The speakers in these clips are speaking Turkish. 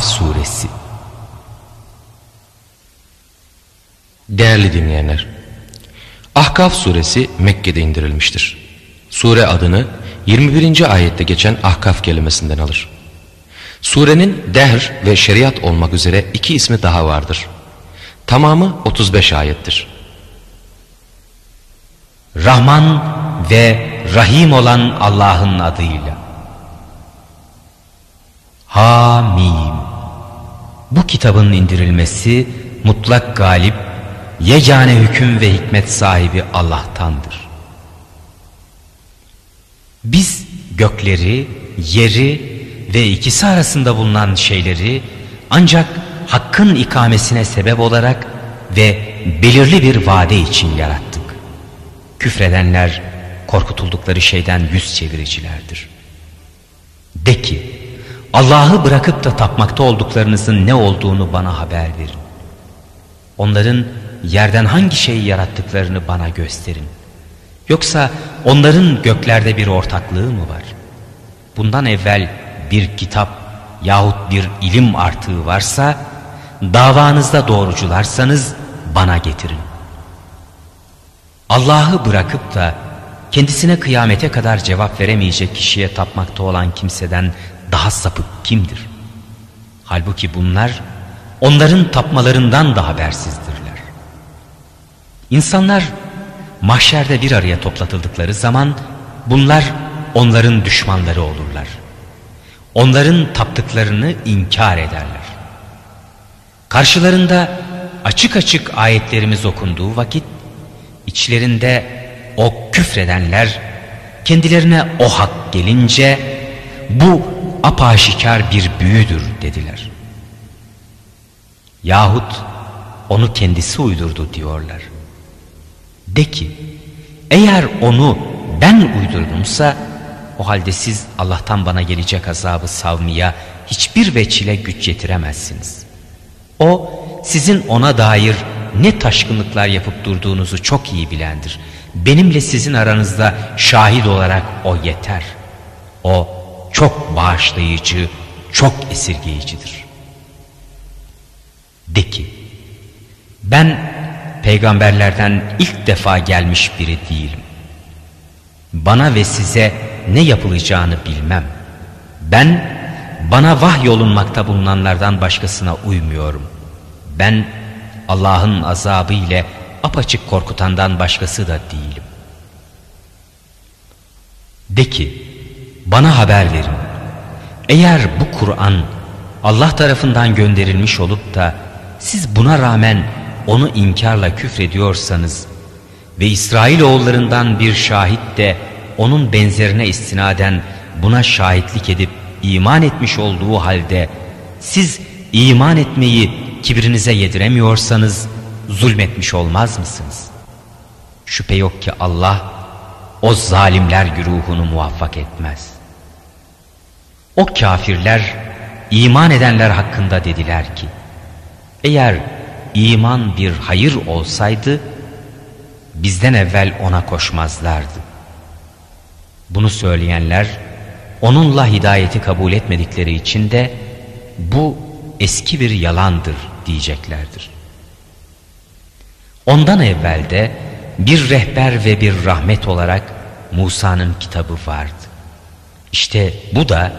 Ahkaf Suresi Değerli dinleyenler, Ahkaf suresi Mekke'de indirilmiştir. Sure adını 21. ayette geçen Ahkaf kelimesinden alır. Surenin dehr ve şeriat olmak üzere iki ismi daha vardır. Tamamı 35 ayettir. Rahman ve Rahim olan Allah'ın adıyla. Hamim. Bu kitabın indirilmesi mutlak galip, yegane hüküm ve hikmet sahibi Allah'tandır. Biz gökleri, yeri ve ikisi arasında bulunan şeyleri ancak hakkın ikamesine sebep olarak ve belirli bir vade için yarattık. Küfredenler korkutuldukları şeyden yüz çeviricilerdir. De ki, Allah'ı bırakıp da tapmakta olduklarınızın ne olduğunu bana haber verin. Onların yerden hangi şeyi yarattıklarını bana gösterin. Yoksa onların göklerde bir ortaklığı mı var? Bundan evvel bir kitap yahut bir ilim artığı varsa, davanızda doğrucularsanız bana getirin. Allah'ı bırakıp da kendisine kıyamete kadar cevap veremeyecek kişiye tapmakta olan kimseden daha sapık kimdir? Halbuki bunlar onların tapmalarından da habersizdirler. İnsanlar mahşerde bir araya toplatıldıkları zaman bunlar onların düşmanları olurlar. Onların taptıklarını inkar ederler. Karşılarında açık açık ayetlerimiz okunduğu vakit içlerinde o küfredenler kendilerine o hak gelince bu apaşikar bir büyüdür dediler. Yahut onu kendisi uydurdu diyorlar. De ki eğer onu ben uydurdumsa o halde siz Allah'tan bana gelecek azabı savmaya hiçbir veçile güç yetiremezsiniz. O sizin ona dair ne taşkınlıklar yapıp durduğunuzu çok iyi bilendir. Benimle sizin aranızda şahit olarak o yeter. O çok bağışlayıcı, çok esirgeyicidir. De ki, ben peygamberlerden ilk defa gelmiş biri değilim. Bana ve size ne yapılacağını bilmem. Ben bana vahyolunmakta bulunanlardan başkasına uymuyorum. Ben Allah'ın azabı ile apaçık korkutandan başkası da değilim. De ki, bana haber verin. Eğer bu Kur'an Allah tarafından gönderilmiş olup da siz buna rağmen onu inkarla küfrediyorsanız ve İsrail oğullarından bir şahit de onun benzerine istinaden buna şahitlik edip iman etmiş olduğu halde siz iman etmeyi kibrinize yediremiyorsanız zulmetmiş olmaz mısınız? Şüphe yok ki Allah o zalimler güruhunu muvaffak etmez. O kafirler iman edenler hakkında dediler ki eğer iman bir hayır olsaydı bizden evvel ona koşmazlardı. Bunu söyleyenler onunla hidayeti kabul etmedikleri için de bu eski bir yalandır diyeceklerdir. Ondan evvel de bir rehber ve bir rahmet olarak Musa'nın kitabı vardı. İşte bu da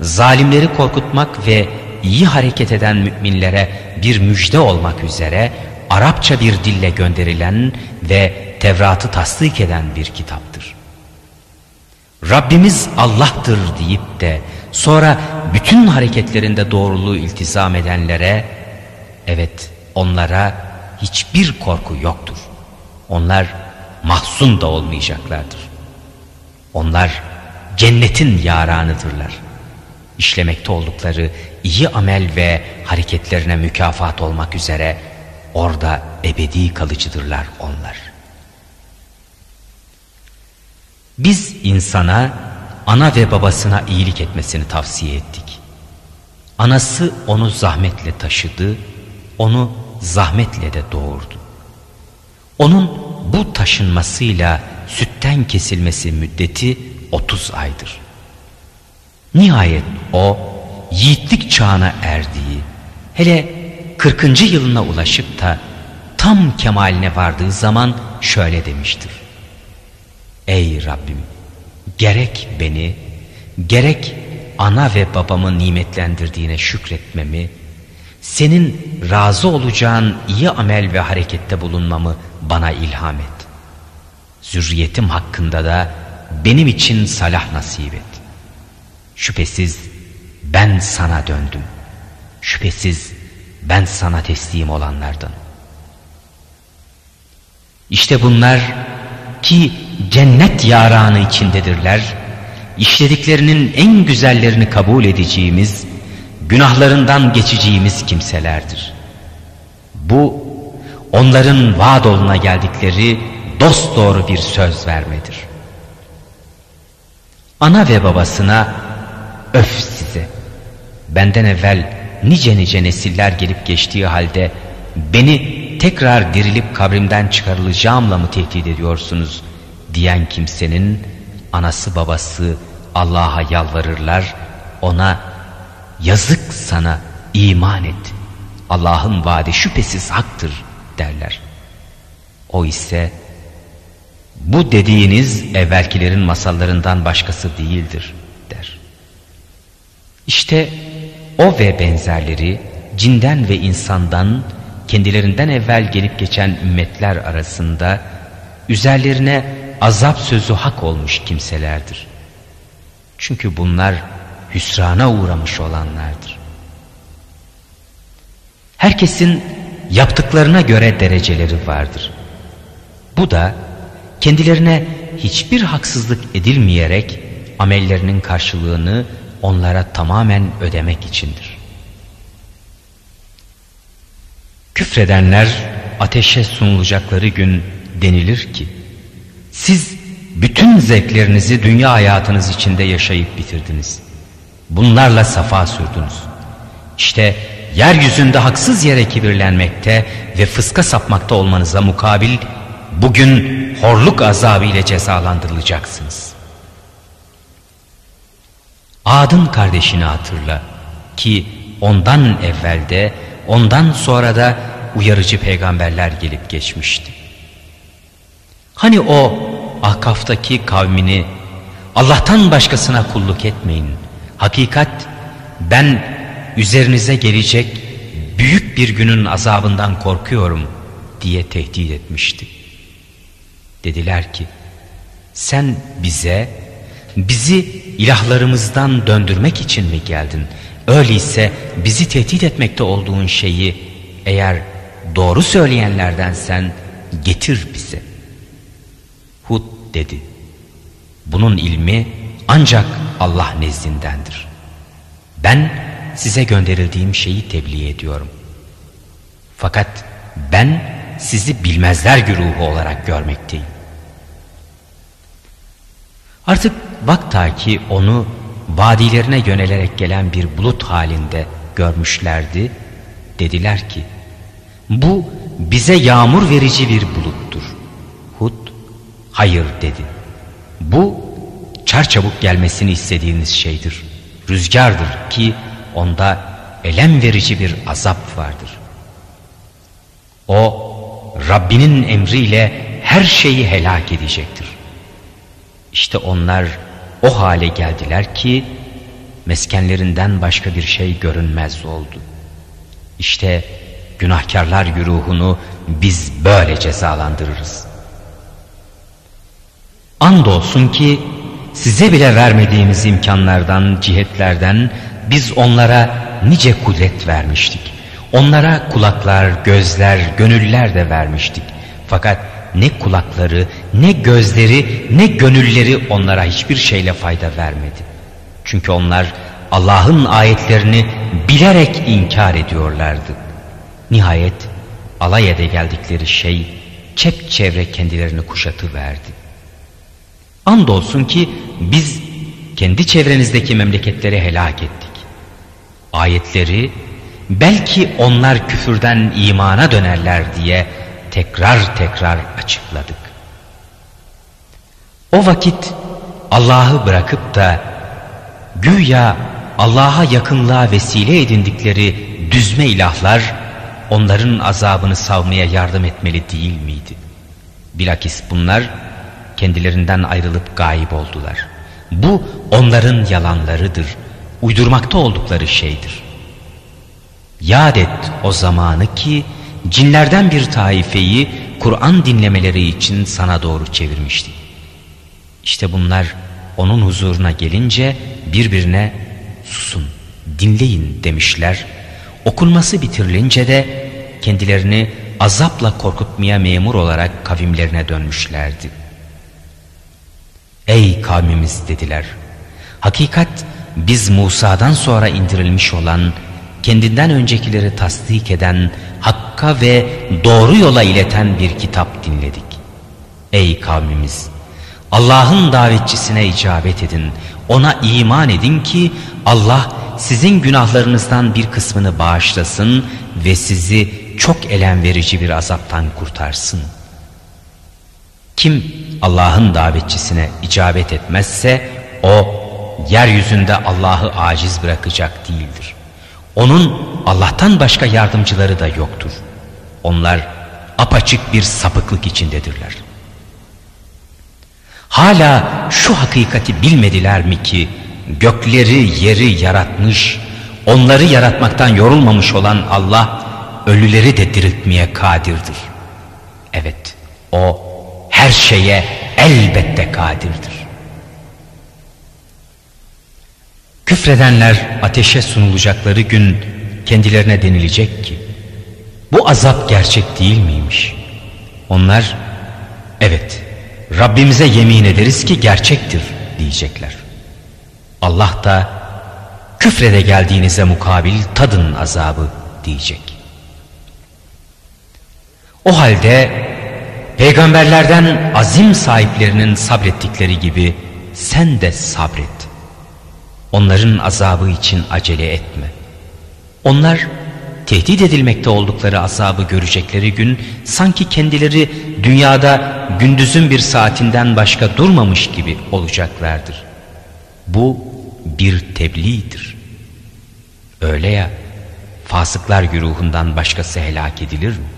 zalimleri korkutmak ve iyi hareket eden müminlere bir müjde olmak üzere Arapça bir dille gönderilen ve Tevrat'ı tasdik eden bir kitaptır. Rabbimiz Allah'tır deyip de sonra bütün hareketlerinde doğruluğu iltizam edenlere evet onlara hiçbir korku yoktur. Onlar mahzun da olmayacaklardır. Onlar cennetin yaranıdırlar. İşlemekte oldukları iyi amel ve hareketlerine mükafat olmak üzere orada ebedi kalıcıdırlar onlar. Biz insana ana ve babasına iyilik etmesini tavsiye ettik. Anası onu zahmetle taşıdı, onu zahmetle de doğurdu. Onun bu taşınmasıyla sütten kesilmesi müddeti 30 aydır. Nihayet o yiğitlik çağına erdiği, hele 40. yılına ulaşıp da tam kemaline vardığı zaman şöyle demiştir. Ey Rabbim gerek beni gerek ana ve babamı nimetlendirdiğine şükretmemi, senin razı olacağın iyi amel ve harekette bulunmamı bana ilham et. Zürriyetim hakkında da benim için salah nasip et. Şüphesiz ben sana döndüm. Şüphesiz ben sana teslim olanlardan. İşte bunlar ki cennet yaranı içindedirler, işlediklerinin en güzellerini kabul edeceğimiz, günahlarından geçeceğimiz kimselerdir. Bu, onların vaad oluna geldikleri dost doğru bir söz vermedir. Ana ve babasına öf size, benden evvel nice nice nesiller gelip geçtiği halde beni tekrar dirilip kabrimden çıkarılacağımla mı tehdit ediyorsunuz? diyen kimsenin anası babası Allah'a yalvarırlar ona yazık sana iman et. Allah'ın vaadi şüphesiz haktır derler. O ise bu dediğiniz evvelkilerin masallarından başkası değildir der. İşte o ve benzerleri cinden ve insandan kendilerinden evvel gelip geçen ümmetler arasında üzerlerine azap sözü hak olmuş kimselerdir. Çünkü bunlar hüsrana uğramış olanlardır. Herkesin yaptıklarına göre dereceleri vardır. Bu da kendilerine hiçbir haksızlık edilmeyerek amellerinin karşılığını onlara tamamen ödemek içindir. Küfredenler ateşe sunulacakları gün denilir ki siz bütün zevklerinizi dünya hayatınız içinde yaşayıp bitirdiniz. Bunlarla safa sürdünüz. İşte yeryüzünde haksız yere kibirlenmekte ve fıska sapmakta olmanıza mukabil bugün horluk azabı ile cezalandırılacaksınız. Adın kardeşini hatırla ki ondan evvelde ondan sonra da uyarıcı peygamberler gelip geçmişti. Hani o Ahkaf'taki kavmini Allah'tan başkasına kulluk etmeyin. Hakikat ben üzerinize gelecek büyük bir günün azabından korkuyorum diye tehdit etmişti. Dediler ki sen bize bizi ilahlarımızdan döndürmek için mi geldin? Öyleyse bizi tehdit etmekte olduğun şeyi eğer doğru söyleyenlerden sen getir bize. Hud dedi. Bunun ilmi ancak Allah nezdindendir. Ben size gönderildiğim şeyi tebliğ ediyorum. Fakat ben sizi bilmezler güruhu olarak görmekteyim. Artık vakta ki onu vadilerine yönelerek gelen bir bulut halinde görmüşlerdi. Dediler ki bu bize yağmur verici bir buluttur. Hud hayır dedi. Bu çarçabuk gelmesini istediğiniz şeydir. Rüzgardır ki onda elem verici bir azap vardır. O Rabbinin emriyle her şeyi helak edecektir. İşte onlar o hale geldiler ki meskenlerinden başka bir şey görünmez oldu. İşte günahkarlar güruhunu biz böyle cezalandırırız. Andolsun ki size bile vermediğimiz imkanlardan, cihetlerden biz onlara nice kudret vermiştik. Onlara kulaklar, gözler, gönüller de vermiştik. Fakat ne kulakları, ne gözleri, ne gönülleri onlara hiçbir şeyle fayda vermedi. Çünkü onlar Allah'ın ayetlerini bilerek inkar ediyorlardı. Nihayet alay ede geldikleri şey çepçevre kendilerini kuşatı verdi. Andolsun ki biz kendi çevrenizdeki memleketleri helak ettik. Ayetleri belki onlar küfürden imana dönerler diye tekrar tekrar açıkladık. O vakit Allah'ı bırakıp da güya Allah'a yakınlığa vesile edindikleri düzme ilahlar onların azabını savmaya yardım etmeli değil miydi? Bilakis bunlar kendilerinden ayrılıp gayip oldular. Bu onların yalanlarıdır, uydurmakta oldukları şeydir. Yad et o zamanı ki cinlerden bir taifeyi Kur'an dinlemeleri için sana doğru çevirmiştik. İşte bunlar onun huzuruna gelince birbirine susun, dinleyin demişler. Okunması bitirilince de kendilerini azapla korkutmaya memur olarak kavimlerine dönmüşlerdi. Ey kavmimiz dediler. Hakikat biz Musa'dan sonra indirilmiş olan, kendinden öncekileri tasdik eden, hakka ve doğru yola ileten bir kitap dinledik. Ey kavmimiz! Allah'ın davetçisine icabet edin, ona iman edin ki Allah sizin günahlarınızdan bir kısmını bağışlasın ve sizi çok elem verici bir azaptan kurtarsın. Kim Allah'ın davetçisine icabet etmezse o yeryüzünde Allah'ı aciz bırakacak değildir. Onun Allah'tan başka yardımcıları da yoktur. Onlar apaçık bir sapıklık içindedirler. Hala şu hakikati bilmediler mi ki gökleri yeri yaratmış, onları yaratmaktan yorulmamış olan Allah ölüleri de diriltmeye kadirdir. Evet o her şeye elbette kadirdir. Küfredenler ateşe sunulacakları gün kendilerine denilecek ki bu azap gerçek değil miymiş? Onlar evet Rabbimize yemin ederiz ki gerçektir diyecekler. Allah da küfrede geldiğinize mukabil tadın azabı diyecek. O halde peygamberlerden azim sahiplerinin sabrettikleri gibi sen de sabret. Onların azabı için acele etme. Onlar tehdit edilmekte oldukları azabı görecekleri gün sanki kendileri dünyada gündüzün bir saatinden başka durmamış gibi olacaklardır. Bu bir tebliğdir. Öyle ya fasıklar güruhundan başkası helak edilir mi?